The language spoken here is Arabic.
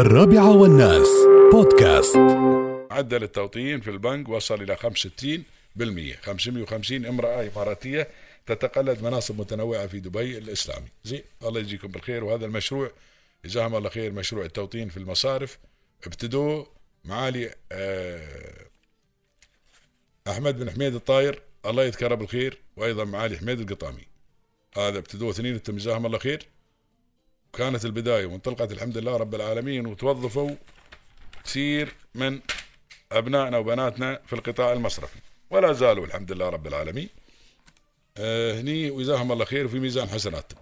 الرابعة والناس. بودكاست. معدل التوطين في البنك وصل إلى 65% 550 امرأة إماراتية تتقلد مناصب متنوعة في دبي الإسلامي. زين الله يجزيكم بالخير. وهذا المشروع جزاهم الله خير مشروع التوطين في المصارف. ابتدوا معالي آه، أحمد بن حميد الطاير الله يذكره بالخير وأيضا معالي حميد القطامي. هذا ابتدوا اثنين جزاهم الله خير. كانت البداية وانطلقت الحمد لله رب العالمين وتوظفوا كثير من أبنائنا وبناتنا في القطاع المصرفي. ولا زالوا الحمد لله رب العالمين. آه هني وجزاهم الله خير وفي ميزان حسناتهم.